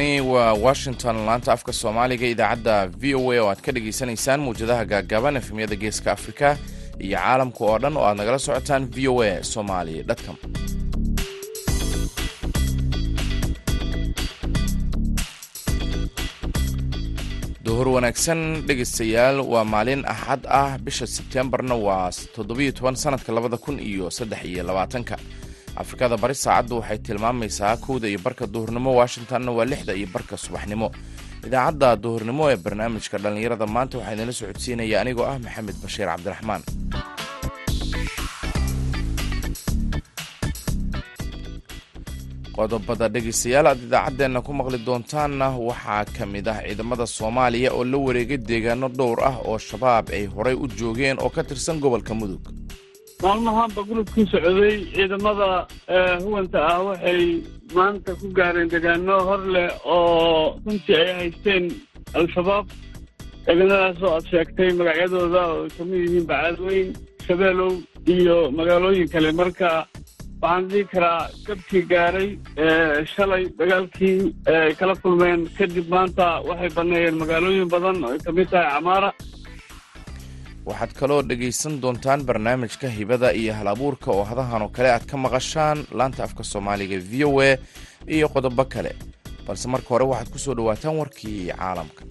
halkani waa washington laanta afka soomaaliga idaacadda v o a oo aad ka dhagaysanaysaan muwjadaha gaagaaban efemyada geeska afrika iyo caalamka oo dhan oo aad nagala socotaan v o a somali com. Duhur wanaagsan dhegaystayaal waa maalin axad ah. Bisha sebtembarna waa toddobiyo toban sanadka labada kun iyo saddex iyo labaatanka afrikada bari saacaddu waxay tilmaamaysaa kowda iyo barka duhurnimo washingtonna waa lixda iyo barka subaxnimo. Idaacadda duhurnimo ee barnaamijka dhallinyarada maanta waxaa idinla socodsiinaya anigoo ah maxamed bashiir cabdiraxmaan. Qodobada dhegaystayaal aad idaacaddeenna ku maqli doontaanna waxaa ka mid ah ciidamada soomaaliya oo la wareegay deegaano dhowr ah oo shabaab ay horay u joogeen oo ka tirsan gobolka mudug maalmahaanba gurubkii socday ciidamada huwanta ah waxay maanta ku gaareen deegaano hor leh oo runtii ay haysteen al-shabaab. Deegaanadaas oo aad sheegtay magacyadooda oo ka mid yihiin bacaadweyn shabeelow iyo magaalooyin kale. Marka waxaan dhihi karaa jabkii gaaray shalay dagaalkii ay kala kulmeen. Kadib maanta waxay banneeyeen magaalooyin badan oo ay ka mid tahay camaara waxaad kaloo dhegaysan doontaan barnaamijka hibada iyo hal abuurka oo hadahan oo kale aad ka maqashaan laanta afka soomaaliga v o a iyo qodobo kale. Balse marka hore waxaad ku soo dhowaataan warkii caalamka.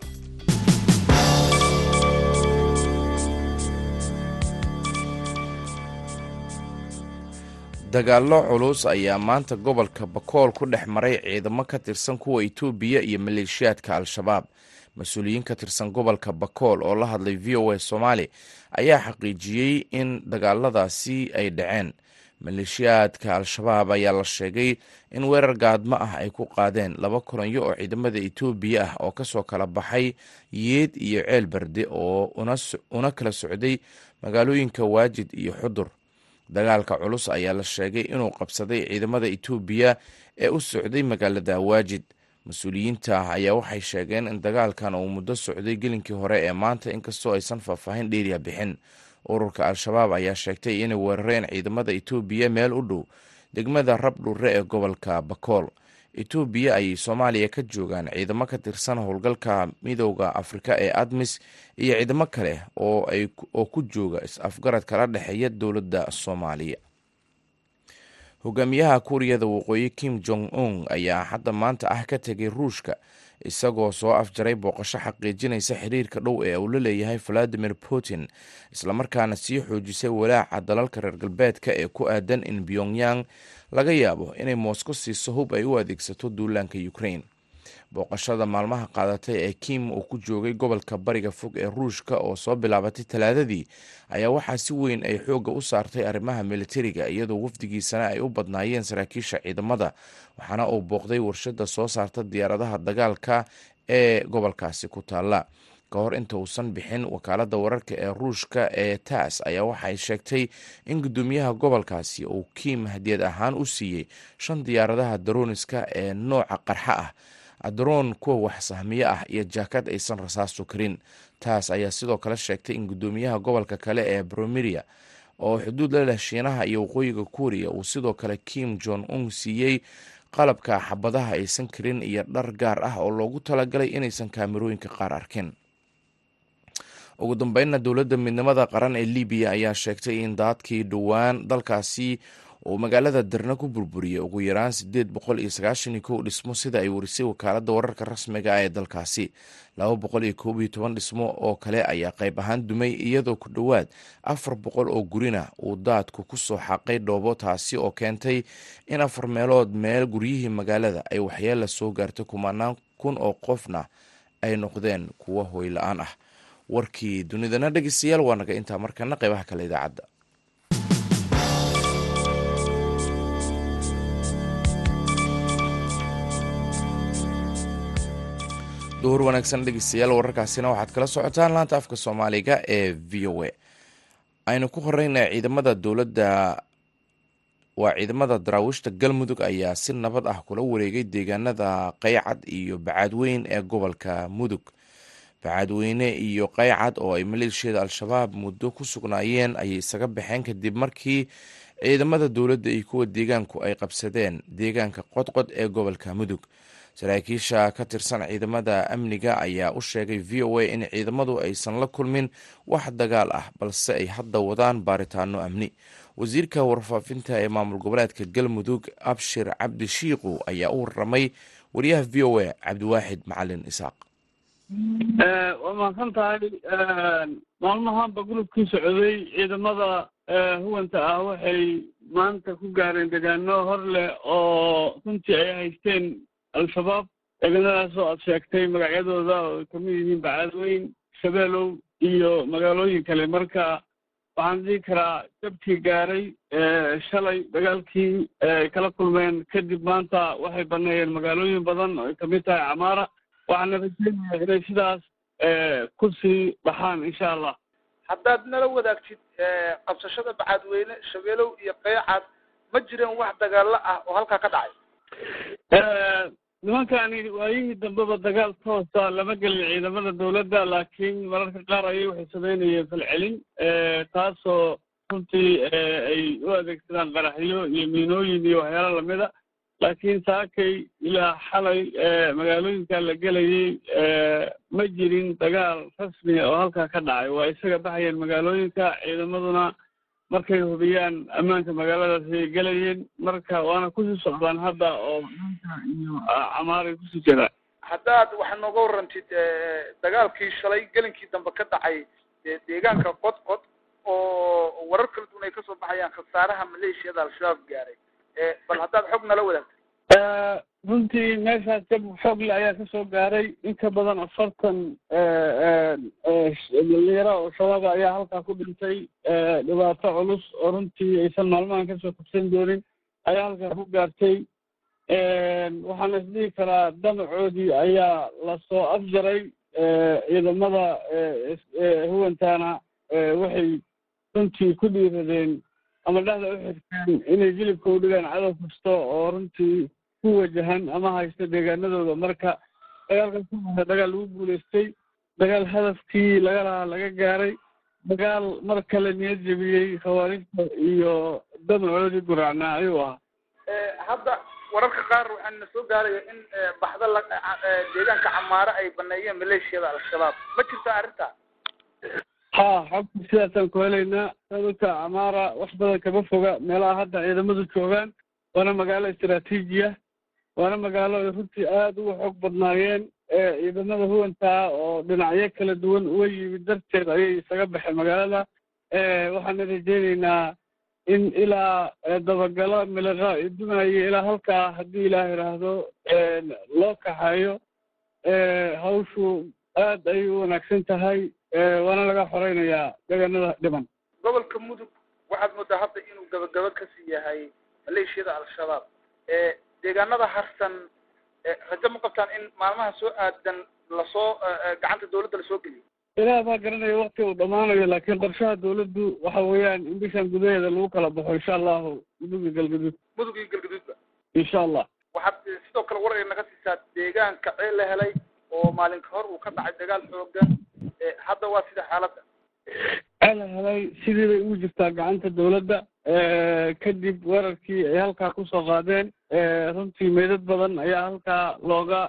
Dagaallo culus ayaa maanta gobolka bakool ku dhex maray ciidamo ka tirsan kuwa itoobiya iyo maleeshiyaadka al-shabaab mas'uuliyiin ka tirsan gobolka bakool oo la hadlay v o a soomaali ayaa xaqiijiyey in dagaaladaasi ay dhaceen. Maleeshiyaadka al-shabaab ayaa la sheegay in weerar gaadmo ah ay ku qaadeen laba kulanyo oo ciidamada itoobiya ah oo ka soo kala baxay yeed iyo ceel berde oo una kala socday magaalooyinka waajid iyo xudur. Dagaalka culus ayaa la sheegay inuu qabsaday ciidamada itoobiya ee u socday magaalada waajid mas'uuliyiinta ayaa waxay sheegeen in dagaalkan uu muddo socday gelinkii hore ee maanta inkastoo aysan faahfaahin dheeriya bixin. Ururka al-shabaab ayaa sheegtay inay weerareen ciidamada itoobiya meel u dhow degmada rabdhure ee gobolka bakool. Itoobiya ayay soomaaliya ka joogaan ciidamo ka tirsan howlgalka midooda afrika ee admis iyo ciidamo kale oo ku jooga is-afgarad kala dhexeeya dowladda soomaaliya hogaamiyaha kuuriyada waqooyi kim jong un ayaa hadda maanta ah ka tegay ruushka isagoo soo afjaray booqasho xaqiijinaysa xiriirka dhow ee uu la leeyahay valadimir putin islamarkaana sii xoojisay walaaca dalalka reer galbeedka ee ku aadan in pyongyang laga yaabo inay moscow siiso hub ay u adeegsato duulaanka ukraine booqashada maalmaha qaadatay ee kim uu ku joogay gobolka bariga fog ee ruushka oo soo bilaabatay talaadadii ayaa waxaa si weyn ay xoogga u saartay arrimaha militariga iyadoo wafdigiisana ay u badnaayeen saraakiisha ciidamada waxaana uu booqday warshada soo saarta diyaaradaha dagaalka ee gobolkaasi ku taalla. Ka hor inta uusan bixin wakaalada wararka ee ruushka ee tass ayaa waxay sheegtay in gudoomiyaha gobolkaasi uu kiim hadiyad ahaan u siiyey shan diyaaradaha daroniska ee nooca qarxa ah daroon kuwa wax sahmiye ah iyo jaakad aysan rasaastu karin taas ayaa sidoo kale sheegtay in gudoomiyaha gobolka kale ee bromiria oo xuduud la leh shiinaha iyo waqooyiga kuuriya uu sidoo kale kim jong un siiyey qalabka xabadaha aysan karin iyo dhar gaar ah oo loogu talagalay inaysan kaamirooyinka qaar arkin. Ugu dambeynna dowladda midnimada qaran ee libiya ayaa sheegtay in daadkii dhowaan dalkaasi uu magaalada darna ku burburiyey ugu yaraan sideed boqol iyo sagaashan kow dhismo sida ay warisay wakaalada wararka rasmiga ah ee dalkaasi. Laba boqol iyo koob iyo toban dhismo oo kale ayaa qayb ahaan dumay iyadoo ku dhowaad afar boqol oo gurina uu daadku ku soo xaqay dhoobo taasi oo keentay in afar meelood meel guryihii magaalada ay waxyeella soo gaartay kumanaan kun oo qofna ay noqdeen kuwo hoy la'aan ah. Warkii dunidana dhegeystayaal waa naga intaa markana qeybaha kale idaacadda duhur wanaagsan dhegeystayaal wararkaasina waxaad kala socotaan laanta afka soomaaliga ee v o a. Aynu ku horeyna ciidamada dowladda waa ciidamada daraawiishta galmudug ayaa si nabad ah kula wareegay deegaanada qaycad iyo bacaadweyn ee gobolka mudug. Bacaadweyne iyo qaycad oo ay maleeshiyada al-shabaab muddo ku sugnaayeen ayay isaga baxeen kadib markii ciidamada dowladda iyo kuwa deegaanku ay qabsadeen deegaanka qodqod ee gobolka mudug saraakiisha ka tirsan ciidamada amniga ayaa u sheegay v o a in ciidamadu aysan la kulmin wax dagaal ah balse ay hadda wadaan baaritaano amni. Wasiirka warfaafinta ee maamul goboleedka galmudug abshir cabdi shiiqu ayaa u waramay wariyaha v o a cabdiwaaxid macalin isaaq. Waa mahadsan tahay maalmahanba gulubkii socday ciidamada huwanta ah waxay maanta ku gaareen degaano hor leh oo runtii ay haysteen al-shabaab deegaanadaas oo aad sheegtay magacyadooda oo ka mid yihiin bacaadweyn shabeelow iyo magaalooyin kale marka waxaan dhihi karaa jabkii gaaray shalay dagaalkii ay kala kulmeen kadib maanta waxay baneeyeen magaalooyin badan oo ay ka mid tahay camaara waxaana rajeynaya inay sidaas ku sii baxaan insha allah haddaad nala wadaagtid qabsashada bacaadweyne shabeelow iyo qeecaad ma jireen wax dagaalo ah oo halkaa ka dhacay nimankani waayihii dambeba dagaal toosa lama gelin ciidamada dawladda laakiin mararka qaar ayay waxay samaynayeen falcelin taasoo runtii ay u adeegsadaan qaraxyo iyo miinooyin iyo waxyaalo lamida laakiin saakay ilaa xalay magaalooyinka la gelayay ma jirin dagaal rasmiya oo halkaa ka dhacay. Waa isaga baxayeen magaalooyinka ciidamaduna markay hubiyaan ammaanka magaaladaas ay gelayeen marka waana ku sii socdaan hadda oo iyo camaaray ku sii jiraan haddaad waxaad nooga warrantid dagaalkii shalay gelinkii dambe ka dhacay deegaanka qodqod oo warar kala duwan ay ka soo baxayaan khasaaraha maleeshiyada al-shabaab gaaray. Bal haddaad xog nala wadaagtay runtii meeshaas jab xoogle ayaa ka soo gaaray. In badan afartan dhalinyaro oo shabaaba ayaa halkaa ku dhintay. Dhibaato culus oo runtii aysan maalmahan ka soo kabsan doonin ayaa halkaa ku gaartay. Waxaana isdhihi karaa damacoodii ayaa la soo afjaray ciidamada huwantaana waxay runtii ku dhiiradeen ama dhexda u xirteen inay jilibka u dhigaan cadow kasta oo runtii ku wajahan ama haysta deegaanadooda. Marka dagaalkan kuaa dagaal lagu guulaystay dagaal hadafkii laga lahaa laga gaaray dagaal mar kale niyad jebiyey khawaarijta iyo damacoodii ayuu ahaa. Hadda wararka qaar waxaa na soo gaaraya in baxda la deegaanka camaare ay baneeyeen maleeshiyada al-shabaab. Ma jirta arrintaa ha xogta sidaasaan ku helaynaa dadka camaara wax badan kama foga meelaha hadda ciidamadu joogaan waana magaalo istraatiijiya waana magaalo ay runtii aada uga xoog badnaayeen ciidamada huwantaa oo dhinacyo kala duwan uga yimid darteed ayay isaga baxeen magaalada. Waxaana rajeyneynaa in ilaa dabagalo miliqa dumayo ilaa halkaa haddii ilaah idhaahdo loo kaxeeyo. Hawshu aad ayay u wanaagsan tahay waana laga xoreynayaa deegaanada dhiban gobolka mudug waxaad moodaa hadda inuu gabagabo ka sii yahay maleeshiyada al-shabaab deegaanada harsan rajo ma qabtaan in maalmaha soo aadan la soo gacanta dawladda la soo geliyo? Ilaah baa garanaya wakti uu dhammaanayo laakiin qorshaha dawladdu waxa weeyaan in bishan gudaheeda lagu kala baxo insha allahu mudug iyo galgaduud. Mudug iyo galgaduudba? Insha allah. Waxaad sidoo kale war ay naga siisaa deegaanka ceel la helay oo maalin ka hor uu ka dhacay dagaal xoogan hadda waa sida xaaladda ceel helay sidii bay ugu jirtaa gacanta dawladda kadib weerarkii ay halkaa ku soo qaadeen runtii meydad badan ayaa halkaa looga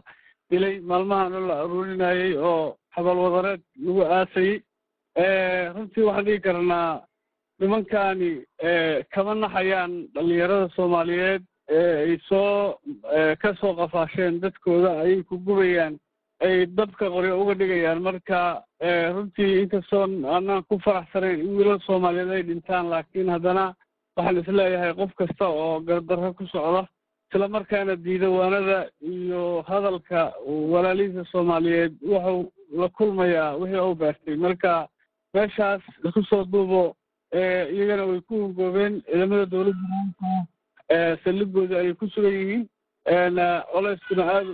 dilay maalmahan la aruurinayay oo xabalwadareed lagu aasayey. Runtii waxaan dhigi karnaa nimankani kama naxayaan dhalinyarada soomaaliyeed ay soo ka soo qafaasheen dadkooda ayay ku gubayaan ay dabka qoryo uga dhigayaan marka runtii inkastoo aanaan ku faraxsanayn in wiilal soomaaliyeed ay dhintaan laakiin haddana waxaan is leeyahay qof kasta oo gardarro ku socda isla markaana diidawaanada iyo hadalka walaalihiisa soomaaliyeed wuxuu la kulmayaa wixii u beertay. Marka meeshaas isku soo duubo iyagana way ku hungoobeen ciidamada dawladda saldhigooda ayay ku sugan yihiin coleyskuna aada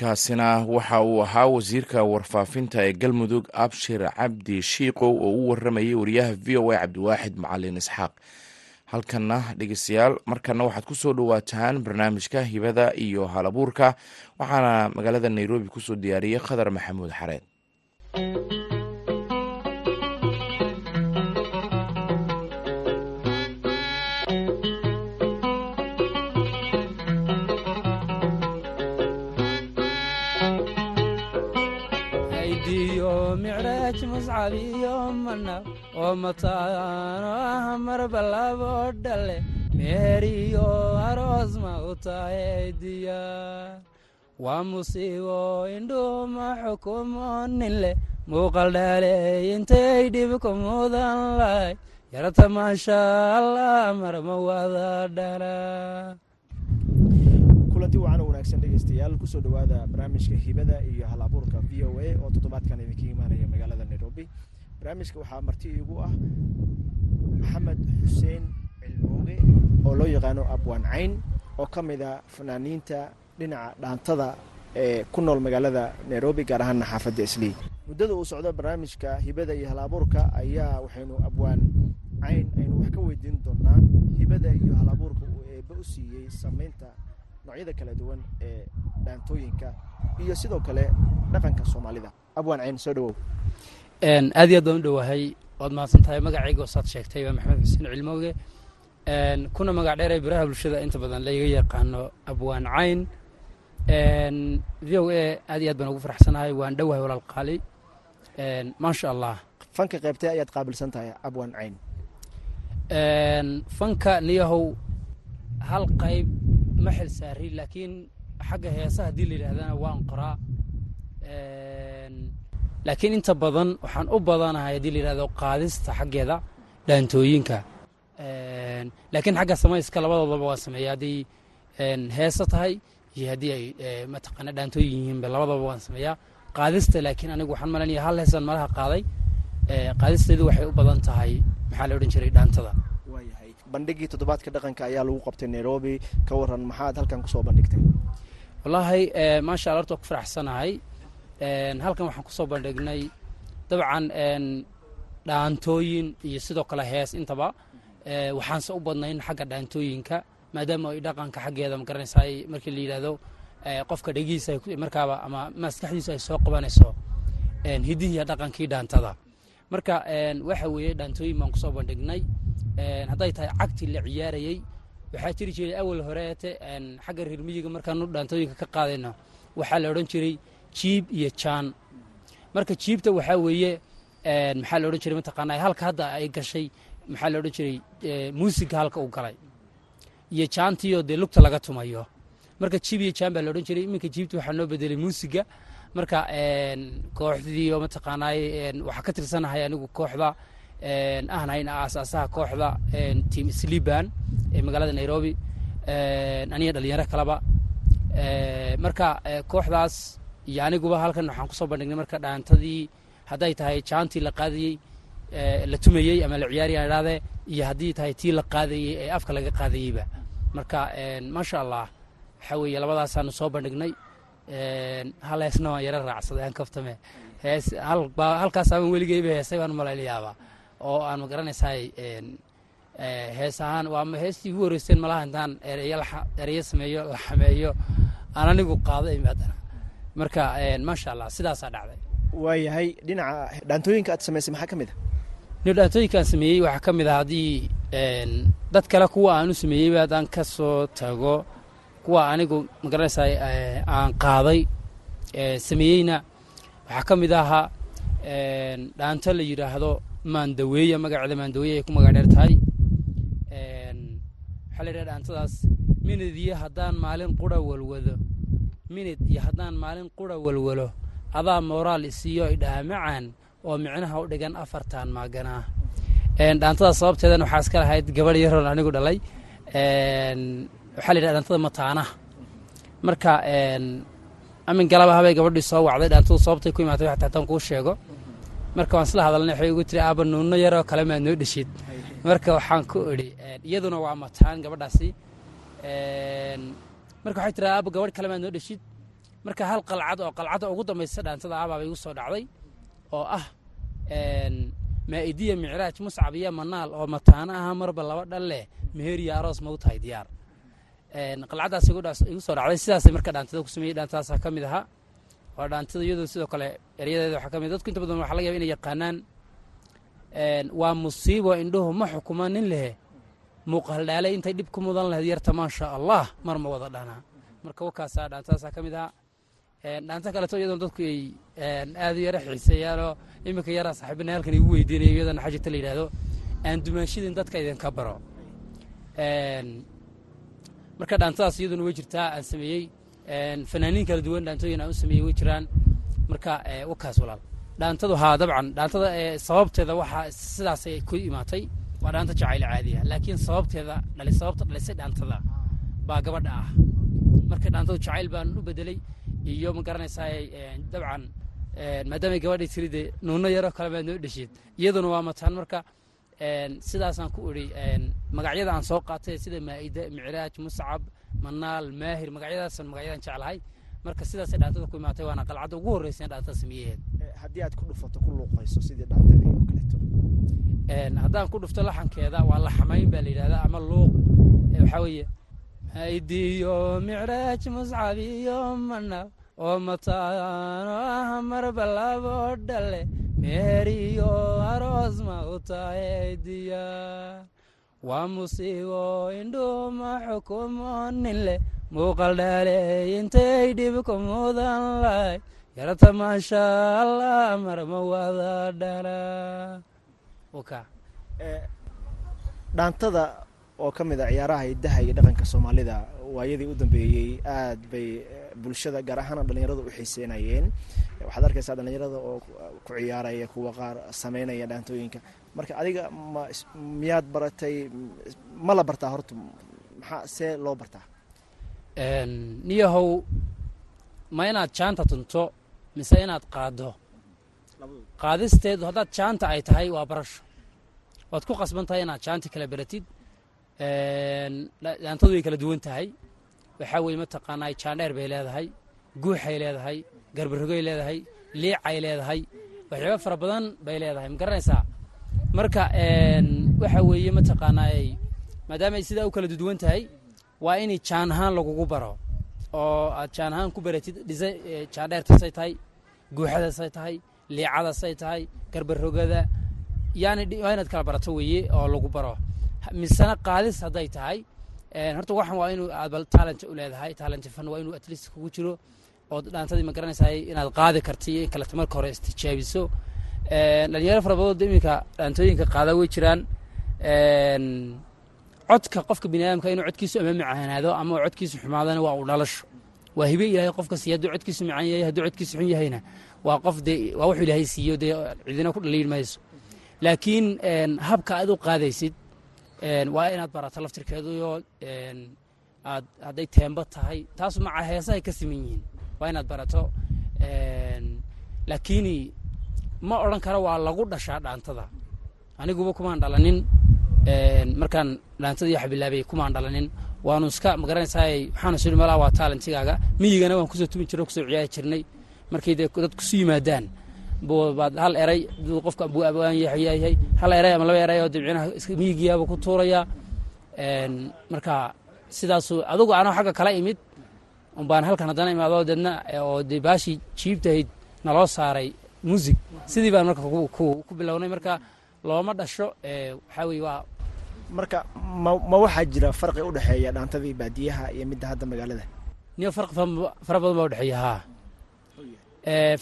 kaasina waxa uu ahaa wasiirka warfaafinta ee galmudug abshir cabdi shiikow oo u waramayay wariyaha v o a cabdiwaaxid macalin isxaaq. Halkanna dhegeystayaal markana waxaad ku soo dhowaataan barnaamijka hibada iyo halabuurka waxaana magaalada nairobi ku soo diyaariyey khadar maxamuud xareed micraaj muscab iyo mana oo mataano ah marba labo dhale meher iyo aroos ma u tahay diyaar waa musiibo indhuuma xukumo nin leh muuqal dhaaley intay dhibku mudan lahay yarta maasha allah marma wada dhala wacan oo wanaagsan dhegeystayaal ku soo dhowaada barnaamijka hibada iyo hal abuurka v o a oo toddobaadkan idinka imaanaya magaalada nairobi. Barnaamijka waxaa marti iigu ah maxamed xuseen cilmooge oo loo yaqaano abwaan cayn oo ka mid a fanaaniinta dhinaca dhaantada ee ku nool magaalada nairobi gaar ahaana xaafadda islii muddada uu socdo barnaamijka hibada iyo hal abuurka ayaa waxaynu abwaan cayn aynu wax ka weydiin doonaa hibada iyo hal abuurka uu eebbe u siiyey sameynta noocyada kala duwan ee dhaantooyinka iyo sidoo kale dhaqanka soomaalida. Abwaan cayn soo dhawow. Aad iyo aad baan u dhowahay waad mahadsan tahay magacayga oo saad sheegtay waa maxamed xuseen cilmooge. Kuna magac dheer ee biraha bulshada inta badan layga yaqaano abwaan cayn. V o a aad iyo aad baan ugu faraxsanahay waan dhowahay walaal qaali. Maasha allah. Fanka qaybtee ayaad qaabilsan tahay abwaan cayn? Fanka niyahow hal qayb ma xil saari laakiin xagga heesaha haddii la yidhahdana waan qoraa. Laakiin inta badan waxaan u badanahay haddii la yidhahdo qaadista xaggeeda dhaantooyinka laakiin xagga samayska labadoodaba waan sameeya haddii heesa tahay iyo haddii ay mataqaana dhaantooyin yihiinba labadaba waan sameeyaa. Qaadista laakiin anigu waxaan malanaya hal heesaan malaha qaaday. Qaadisteedu waxay u badan tahay maxaa la odhan jiray dhaantada waayahay bandhigii toddobaadka dhaqanka ayaa lagu qabtay nairobi. Ka waran maxaad halkan ku soo bandhigtay? Wallaahi maasha alla horta ku faraxsanahay. Halkan waxaan ku soo bandhignay dabcan dhaantooyin iyo sidoo kale hees intaba. Waxaanse u badnayn xagga dhaantooyinka maadaama ay dhaqanka xaggeeda ma garanaysaa markii la yidhaahdo qofka dhegihiisa markaaba ama maskaxdiisu ay soo qabanayso hidihiiya dhaqankii dhaantada. Marka waxa weeye dhaantooyin baan ku soo bandhignay hadday tahay cagtii la ciyaarayey waxaa jiri jiray awal horeete xagga reer miyiga markaanu dhaantooyinka ka qaadayno waxaa la odhan jiray jiib iyo jaan marka jiibta waxaa weeye maxaa la odhan jiray mataqaanaa halka hadda ay gashay maxaa la odhan jiray muusiga halka uu galay. Iyo jaantiioo dee lugta laga tumayo. Marka jiib iyo jaan baa la odhan jiray iminka jiibta waxaa noo bedelay muusiga marka kooxdii oo mataqaanaay waxaa ka tirsanahay anigu kooxda ahnayna aasaasaha kooxda team sliban ee magaalada nairobi. Aniga dhalinyaro kaleba marka kooxdaas iyo aniguba halkan waxaan ku soo bandhignay marka dhaantadii hadday tahay jaantii la qaadayey la tumayey ama la ciyaariya idhahdee iyo haddii tahay tii la qaadayey ee afka laga qaadayeyba marka maasha allah waxaa weeye labadaasaanu soo bandhignay. Hal heesna waan yaro raacsaday aan kaftame. Hees halkaas aban weligeyba heesay baan malaylayaaba oo aan ma garanaysaay hees ahaan waa heestii ugu horreyseen malaha intaan ereyo sameeyo la xameeyo aan anigu qaado imaadana marka maasha allah sidaasaa dhacday. Waayahay dhinaca dhaantooyinka aad samaysay maxaa ka mid a ni dhaantooyinkaan sameeyey waxaa ka mid ah haddii dad kale kuwa aan u sameeyeyba haddaan ka soo tago kuwa anigu ma garanaysaa aan qaaday sameeyeyna waxaa ka mid ahaa dhaanto la yidhaahdo maandaweeya magaceeda maandaweeya ay ku magac dheer tahay waxaa la yidhaha dhaantadaas minid iyo haddaan maalin qura walwado minid iyo haddaan maalin qura walwalo adaa moraal isiiyo idhaha macaan oo micnaha u dhigan afartan maaganaa dhaantadaas sababteedan waxaa iska lahayd gabadh yaroon anigu dhalay. Waxaa la yidhaha dhaantada mataanaha marka amin galaba habay gabadhii soo wacday dhaantadu sababtay ku imaatay waxta hataan kuu sheego marka waan isla hadalnay waxay igu tiri aaba nuuno yaroo kale maad noo dheshid marka waxaan ku idhi iyaduna waa mataan gabadhaasi. Marka waxay tiri aaba gabadh kale maad noo dheshid marka hal qalcad oo qalcadda ugu dambaysa dhaantada aabaaba igu soo dhacday oo ah maa'idiya micraaj muscab iyo manaal oo mataano aha marba laba dhal leh meher iyo aroos ma u tahay diyaar qalcaddaas igu soo dhacday sidaasay marka ku sameeyey dhaantadaasaa ka mid ahaa waa dhaantada iyadoo sidoo kale eryadeeda waxaa ka mid dadku inta badan waxa laga yaba inay yaqaanaan waa musiibo indhuhu ma xukuma nin lehe. Muuqahaldhaale intay dhib ku mudan lahayd yarta maasha allah mar ma wada dhanaa marka wakaasaa dhaantadaasaa ka mid ahaa dhaanta kaleto iyadoona dadku ay aad u yara xiiseeyaanoo iminka yaraa saaxiibana halkan igu weydiinayo iyadana xajirta la yidhahdo aan dumaanshidin dadka idinka baro. Marka dhaantadaas iyaduna way jirtaa aan sameeyey fanaaniin kala duwan dhaantooyin aan u sameeyey way jiraan. Marka wakaas walaal. Dhaantadu haa dabcan dhaantada sababteeda waxaa sidaasay ku imaatay waa dhaanta jacayl caadiya. Laakiin sababteeda dhali sababta dhalisay dhaantada baa gabadha ah. Marka dhaantadu jacayl baan u bedelay iyo ma garanaysaa dabcan maadaamay gabadhay tiri dee nuuno yaroo kale maad noo dhesheed iyaduna waa mataan marka sidaasaan ku idhi magacyada aan soo qaatay sida maa'ide micraaj muscab manaal maahir magacyadaasaan magacyadan jeclahay. Marka sidaasay dhaantada ku imaatay waana qalcadda ugu horreysa dhaantada sameeyaheed haddii aad ku dhufato ku luuqayso sidii dhaantadii oo kaleeto. Haddaan ku dhufto laxankeeda waa laxamayn baa la yidhahdaa ama luuq. Waxaa weeye haydiyo micraaj muscab iyo manaal oo mataano ah marba labo dhale meeriyo aroos ma u tahay diyaar waa musiibo indhuma xukumo nin leh muuqal dhaaley intay dhib ku mudan lahay. Yarata maasha allah marma wada dhala. Dhaantada oo ka mid a ciyaaraha hidaha iyo dhaqanka soomaalida waayadii u dambeeyey aad bay bulshada gaar ahaana dhalinyarada u xiiseynayeen. Waxaad arkaysaa dhalinyarada oo ku ciyaaraya kuwa qaar sameynaya dhaantooyinka marka adiga ma miyaad baratay ma la bartaa horta maxaa see loo bartaa? Niyahow ma inaad jaanta tunto mise inaad qaaddo? Qaadisteedu haddaad jaanta ay tahay waa barasho. Waad ku qasban tahay inaad jaanta kala beratid. Dhaantadu way kala duwan tahay. Waxaa weeye mataqaanaa jaandheer bay leedahay guuxay leedahay garbarogay leedahay liicay leedahay. Waxyaaba fara badan bay leedahay. Ma garanaysaa marka waxa weeye mataqaanaa maadaama ay sidaa u kala duwan tahay waa inay jaan ahaan lagugu baro. Oo aad jaan ahaan ku baratid jaandheertasay tahay guuxadasay tahay liicadasay tahay garbarogada yani waa inaad kala barato weeye oo lagu baro. Misena qaadis hadday tahay horta waxan waa inuu aad talent u leedahay talent fan waa inuu atleast kugu jiro ood dhaantadii ma garanaysaa inaad qaadi karti in kaleta marka hore istijaabiso dhalinyaro fara badood iminka dhaantooyinka qaada way jiraan. Codka qofka bini aadamka inuu codkiisu ama macaanaado ama codkiisu xumaadana waa uu dhalasho. Waa hibe ilaahay qofka siiya hadduu codkiisu macaan yahay hadduu codkiisu xun yahayna waa qof dee waa wuxuu ilaahay siiyo dee cidina ku dhaliil mayso. Laakiin habka aad u qaadaysid waa inaad barato laftirkeeduyo aad hadday teembo tahay taasu maca heesahay ka siman yihiin. Waa inaad barato laakiini ma odhan karo waa lagu dhashaa dhaantada. Aniguba kumaan dhalanin markaan dhaantadii waxa bilaabay kumaan dhalanin waanu iska ma garanaysaa waxaanu sii malaa waa talentigaaga miyigana waan ku soo tumi jirnay ku soo ciyaari jirnay. Markay dee dad kusu yimaadaan baad hal eray qofka buu abaan yahay hal eray ama laba eray oo dabcinaha miyigiyaaba ku tuuraya. Marka sidaasu adugu anoo xagga kala imid baan halkan haddana imaado deedna oo dee baashii jiibtahayd naloo saaray muusig sidii baan marka ku bilownay. Marka looma dhasho waxaa weye waa marka ma waxaa jira farqi u dhexeeya dhaantadii baadiyaha iyo midda hadda magaalada? Niyo farqi fara badan baa udhexeeya haa.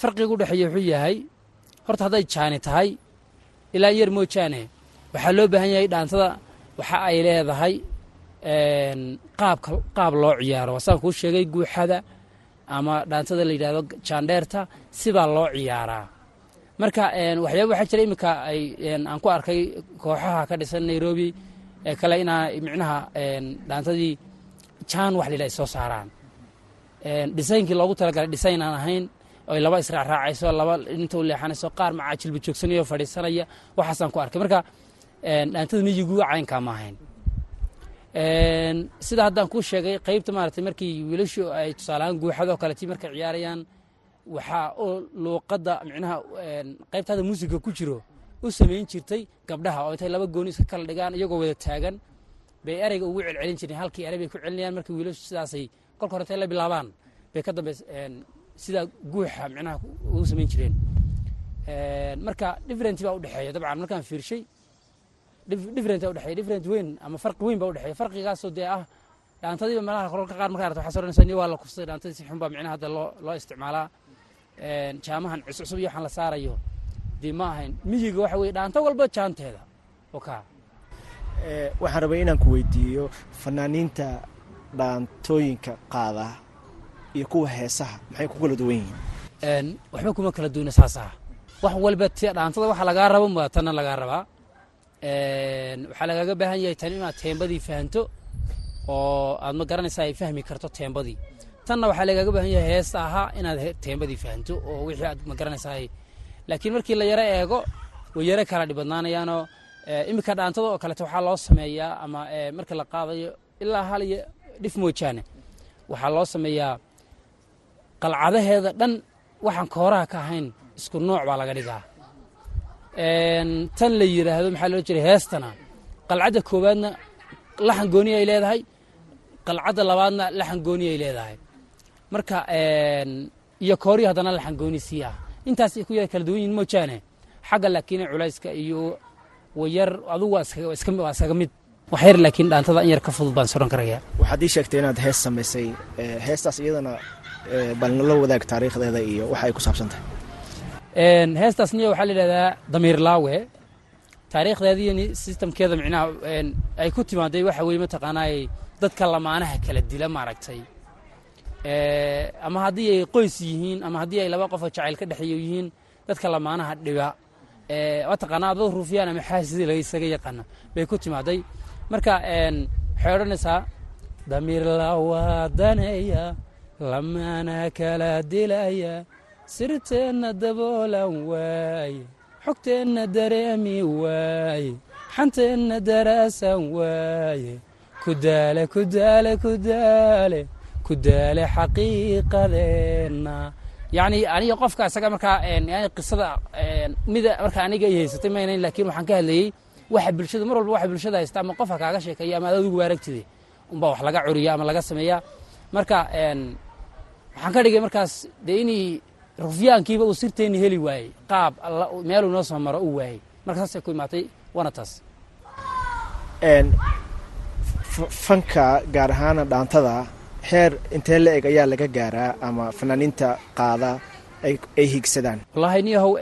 Farqiga udhexeeya wuxuu yahay horta hadday jaani tahay ilaa yar moojaane waxaa loo baahan yahay dhaantada waxa ay leedahay qaabka qaab loo ciyaaro. Wasaan kuu sheegay guuxada ama dhaantada la yidhahdo jaandheerta sibaa loo ciyaaraa. Marka waxyaaba waxaa jira iminka ay aan ku arkay kooxaha ka dhisan nairobi ee kale inaa micnaha dhaantadii jaan wax la yidhah ay soo saaraan. Dhisaynkii loogu talagalay dhisayn aan ahayn oy laba israacraacayso laba inta u leexanayso qaar macaa jilba joogsanaya fadhiisanaya waxaasaan ku arkay. Marka dhaantada miyigu caynkaa ma ahayn sida haddaan kuu sheegay qaybta maaragtay markii wiilashu ay tusaaleahaan guuxadoo kaleti markay ciyaarayaan waxaa oo luuqadda micnaha qaybtaada muusiga ku jiro u samayn jirtay gabdhaha oo intay laba gooni iska kala dhigaan iyagoo wada taagan. Bay ereyga ugu celcelin jireen halkii erey bay ku celinayaan markii wiilashu sidaasay kolka hore intay la bilaabaan bay ka dambe sidaa guuxa micnaha ugu samayn jireen. Marka different baa udhexeeya dabcan markaan fiirshay different udhexeeya different weyn ama farqi weyn baa udhexeeya farqigaasoo dee ah dhaantadiiba meelaha kororka qaar markaa aragto waxaa soranaysaa ni waa la kufsaday dhaantadii si xun baa micnaha hadda loo loo isticmaalaa. Jaamahan cuscusub iyo waxaan la saarayo. Dee ma ahayn miyiga waxa weye dhaanto walba jaanteeda. Oka waxaan rabay inaan ku weydiiyo fanaaniinta dhaantooyinka qaada iyo kuwa heesaha. Maxay ku kala duwan yihiin? Waxba kuma kala duwana saas ah wax walba t dhaantada waxa lagaa rabo ma tanna lagaa rabaa waxaa lagaaga baahan yahay tan inaad teembadii fahanto oo aad ma garanaysaa ay fahmi karto teembadii. Tanna waxaa lagaaga baahan yahay heesta ahaa inaad teembadii fahanto oo wixii aad ma garanaysaa laakiin markii la yaro eego way yaro kala dhibadnaanayaanoo iminka dhaantada oo kaleeto waxaa loo sameeyaa ama marka la qaadayo ilaa hal iyo dhif moojaane waxaa loo sameeyaa qalcadaheeda dhan. Waxaan kooraha ka ahayn isku nooc baa laga dhigaa tan la yidhaahdo maxaa loo jiray heestana. Qalcadda koowaadna laxan gooni ay leedahay. Qalcadda labaadna laxan gooni ay leedahay. Marka iyo kooriyo haddana laxan gooni sii ah intaas ku yar kala duwan yihiin moojaane xagga laakiin culayska iyo wayar adugu waa iskaga mid. Wax yar laakiin dhaantada in yar ka fudud baan soran karaya. Waxaad ii sheegtay inaad hees samaysay heestaas iyadana bal nala wadaag taariikhdeeda iyo waxa ay ku saabsan tahay heestaas niya waxaa la yidhahdaa damiir laawe taariikhdeediiyo sistamkeeda micnaha ay ku timaaday waxa weye mataqaanaay dadka lamaanaha kala dila maaragtay. Ama haddii ay qoys yihiin ama haddii ay laba qofoo jacayl ka dhexeeyo yihiin dadka lamaanaha dhiba mataqaanaa dad ruufiyaan ama xaasidii laga isaga yaqaana bay ku timaaday. Marka waxay odhanaysaa damiir lawaadanaya lamaana kala dilaya sirteenna daboolan waaye xogteenna dareemi waaye xanteenna daraasan waaye kudaale kudaale kudaale kudaale xaqiiqadeenna. Yacni aniga qofka isaga markaa yani qisada mida marka aniga ay haysatay maynayn laakiin waxaan ka hadlayey waxa bulshada mar walba waxa bulshada haysta ama qofka kaaga sheekeeya ama adigu waaragtide unbaa wax laga curiya ama laga sameeyaa. Marka waxaan ka dhigay markaas dee inay rufyaankiiba uu sirteenni heli waayey. Qaab meeluu noo soo maro uu waayey. Marka saasay ku imaatay waana taas fanka gaar ahaana dhaantada heer intee la eg ayaa laga gaaraa ama fanaaniinta qaada ay higsadaan wallaahi niyahow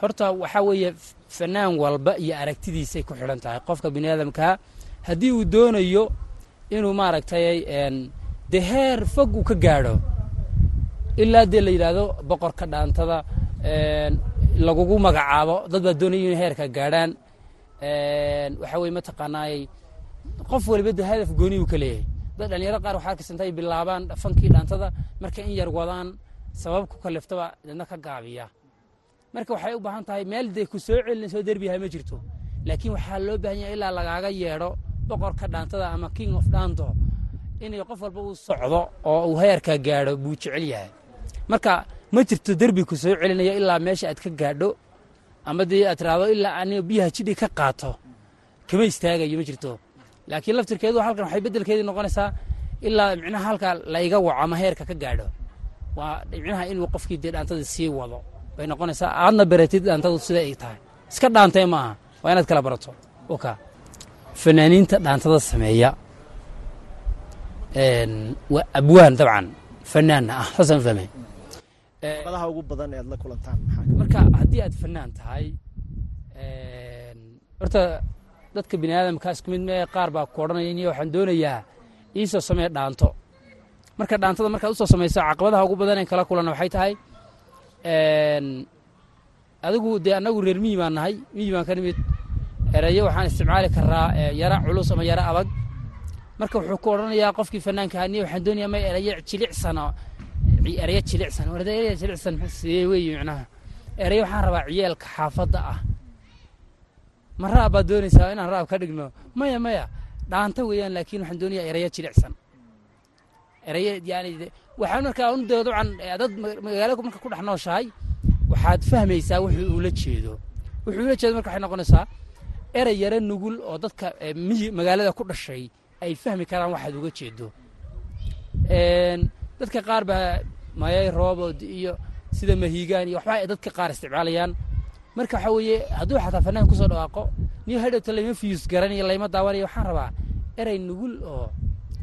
horta waxaa weeye fanaan walba iyo aragtidiisay ku xidhan tahay. Qofka bini aadamkaa haddii uu doonayo inuu maaragtay dee heer fog uu ka gaadho ilaa dee la yidhaahdo boqorka dhaantada lagugu magacaabo. Dad baa doonaya inay heerka gaadhaan. Waxaa weye mataqaanaayey qof waliba de hadaf gooni uu ka leeyahay. Dad dhalinyaro qaar waxaa arkaysa ay bilaabaan fankii dhaantada markay in yar wadaan sabab ku kaliftaba dadna ka gaabiya. Marka waxay u baahan tahay meel dee ku soo celinayso derbiyaha ma jirto. Laakiin waxaa loo baahan yahay ilaa lagaaga yeedho boqorka dhaantada ama king of dhaanto. Inay qof walba uu socdo oo uu heerka gaadho buu jecel yahay marka ma jirto derbi ku soo celinayo ilaa meesha aad ka gaadho ama dee aad tiraahdo ilaa aniga biyaha jidhi ka qaato. Kama istaagayo ma jirto. Laakiin laftirkeedu halkan waxay beddelkeedii noqonaysaa ilaa micnaha halka layga waco ama heerka ka gaadho. Waa micnaha inuu qofkii dee dhaantada sii wado. Bay noqonaysaa aadna baratid dhaantadu sida ay tahay. Iska dhaantee ma aha. Waa inaad kala barato. Oka fanaaniinta dhaantada sameeya waa abwaan dabcan. Fanaanna ah saasaan fahmay caqabadaha ugu badan ee aad la kulantaan maxaa marka haddii aad fanaan tahay horta dadka bini aadamka isku mid mee qaar baa ku odhanaya niyo waxaan doonayaa iisoo samee dhaanto. Marka dhaantada markaad u soo samayso caqabadaha ugu badan ee kala kulanna waxay tahay adigu dee annagu reer miyi baan nahay miyi baan ka nimid erayo waxaan isticmaali karaa yara culus ama yara adag. Marka wuxuu ku odhanayaa qofkii fanaanka niyo waxaan doonayaa ma erayo jilicsan erayo jilicsan erayo jilicsan sidee micnaha erayo waxaan rabaa ciyaalka xaafadda ah. Ma raab baad doonaysaa inaan raab ka dhigno? Maya maya. Dhaanta weeyaan laakiin waxaan doonayaa erayo jilicsan. Erayo yani waxaan markaa un dee dabcan dad magaalada marka ku dhex nooshahay waxaad fahmaysaa wuxuu ula jeedo. Wuxuu ula jeedo marka waxay noqonaysaa erey yaro nugul oo dadka magaalada ku dhashay ay fahmi karaan waxaad uga jeedo dadka qaar baa mayay roobod iyo sida mahiigaan iyo waxba ay dadka qaar isticmaalayaan. Marka waxaa weeye hadduu xataa fanaan ku soo dhawaaqo niyo hadhowta layma fiyus garanayo layma daawanayo waxaan rabaa erey nugul oo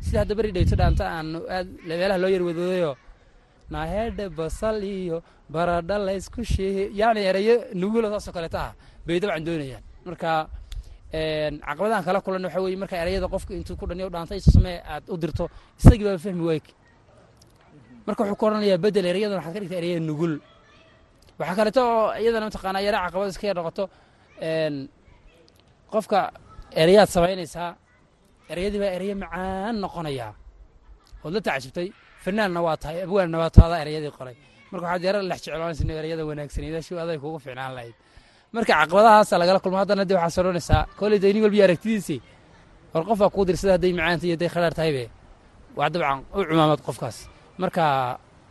sida hadda beri dhayto dhaanta aan aad meelaha loo yarwadoodayo naahedhe basal iyo baradha laysku sheehe yacni erayo nugula saasoo kaleeta ah bay dabcan doonayaan. Marka caqabadahan kala kulan waxa weye marka erayada qofka intuu ku dhaniyo dhaanta isu samee aad u dirto isagii baa fahmi waayk marka wuxuu ku odhanayaa bedel erayadan waxaad ka dhigta eraya nugul. Waxaa kaleeto oo iyadana mataqaanaa yara caqabad iska yar noqoto qofka erayaad samaynaysaa ereyadii baa ereyo macaan noqonayaa ood la tacajubtay fanaanna waa tahay abwaanna waa taadaa ereyadii qoray. Marka waxaad yara lex jecloonaysa ereyada wanaagsanida si aday kugu fiicnaan lahayd. Marka caqabadahaasa lagala kulmo haddana dee waxaad odhanaysaa kolley dee nin walba iyo aragtidiisii. War qof baa kuu dirsada hadday macaanta iyo hadday khadhaar tahaybe waa dabcan u cumaamad qofkaas marka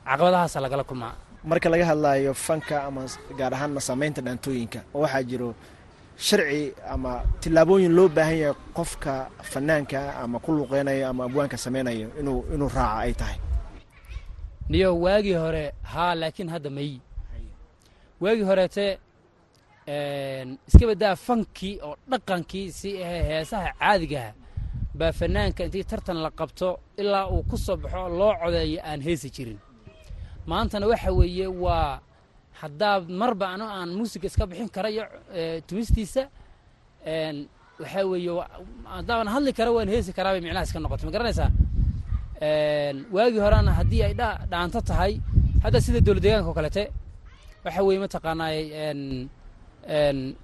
caqabadahaasa lagala kulmaa. Marka laga hadlaayo fanka ama gaar ahaanna samaynta dhaantooyinka oo waxaa jiro sharci ama tillaabooyin loo baahan yahay qofka fanaanka ama ku luqeynayo ama abwaanka samaynayo inuu inuu raaca ay tahay. Niyo waagii hore haa laakiin hadda may waagii horeete iska fankii oo dhaqankii si heesaha caadigaha baa fanaanka intii tartan la qabto ilaa uu ku soo baxo loo codeeyo aan heesi jirin. Maantana waxa weeye waa haddaa marba ano aan muusiga iska bixin kara iyo tumistiisa waxaa weeye haddaaban hadli kara waan heesi karaa bay micnaha iska noqotay. Ma garanaysaa? Waagii horena haddii ay dhaanto tahay hadda sida dowlad deegaanka oo kalete waxa weeye mataqaanaa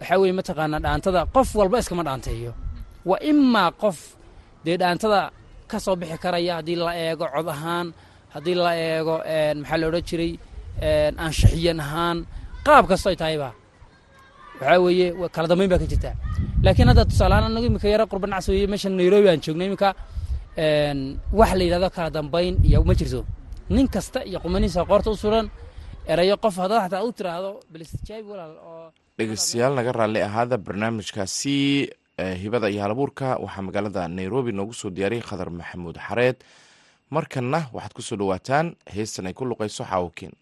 waxaa weeye mataqaanaa dhaantada qof walba iskama dhaanteeyo. Waa imaa qof dee dhaantada ka soo bixi karaya haddii la eego cod ahaan haddii la eego maxaa la odhan jiray anshaxiyan ahaan qaab kasto ay tahayba waxaa weeye kala dambayn baa ka jirta. Laakiin hadda tusaalehaan anagu iminka yaro qurba nacs weeye meeshan nairobi aan joogno iminka wax la yidhahdo kala dambayn iyo ma jirto. Nin kasta iyo qumanihiisa qoorta u suran erayo qof haddaad xataa u tiraahdo balistijaabi walaal oo dhegeystayaal naga raalli ahaada barnaamijkaasi hibada iyo halabuurka waxaa magaalada nairobi noogu soo diyaariyey khadar maxamuud xareed. Markanna waxaad ku soo dhowaataan heestan ay ku luqayso xaawokiin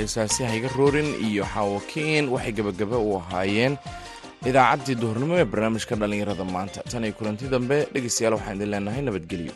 heesaasi hayga roorin iyo xaawokiin waxay gebagaba u ahaayeen idaacaddii duhurnimo ee barnaamijka dhallinyarada maanta. Tan iyo kulanti dambe dhegeystayaal waxaan idin leenahay nabadgelyo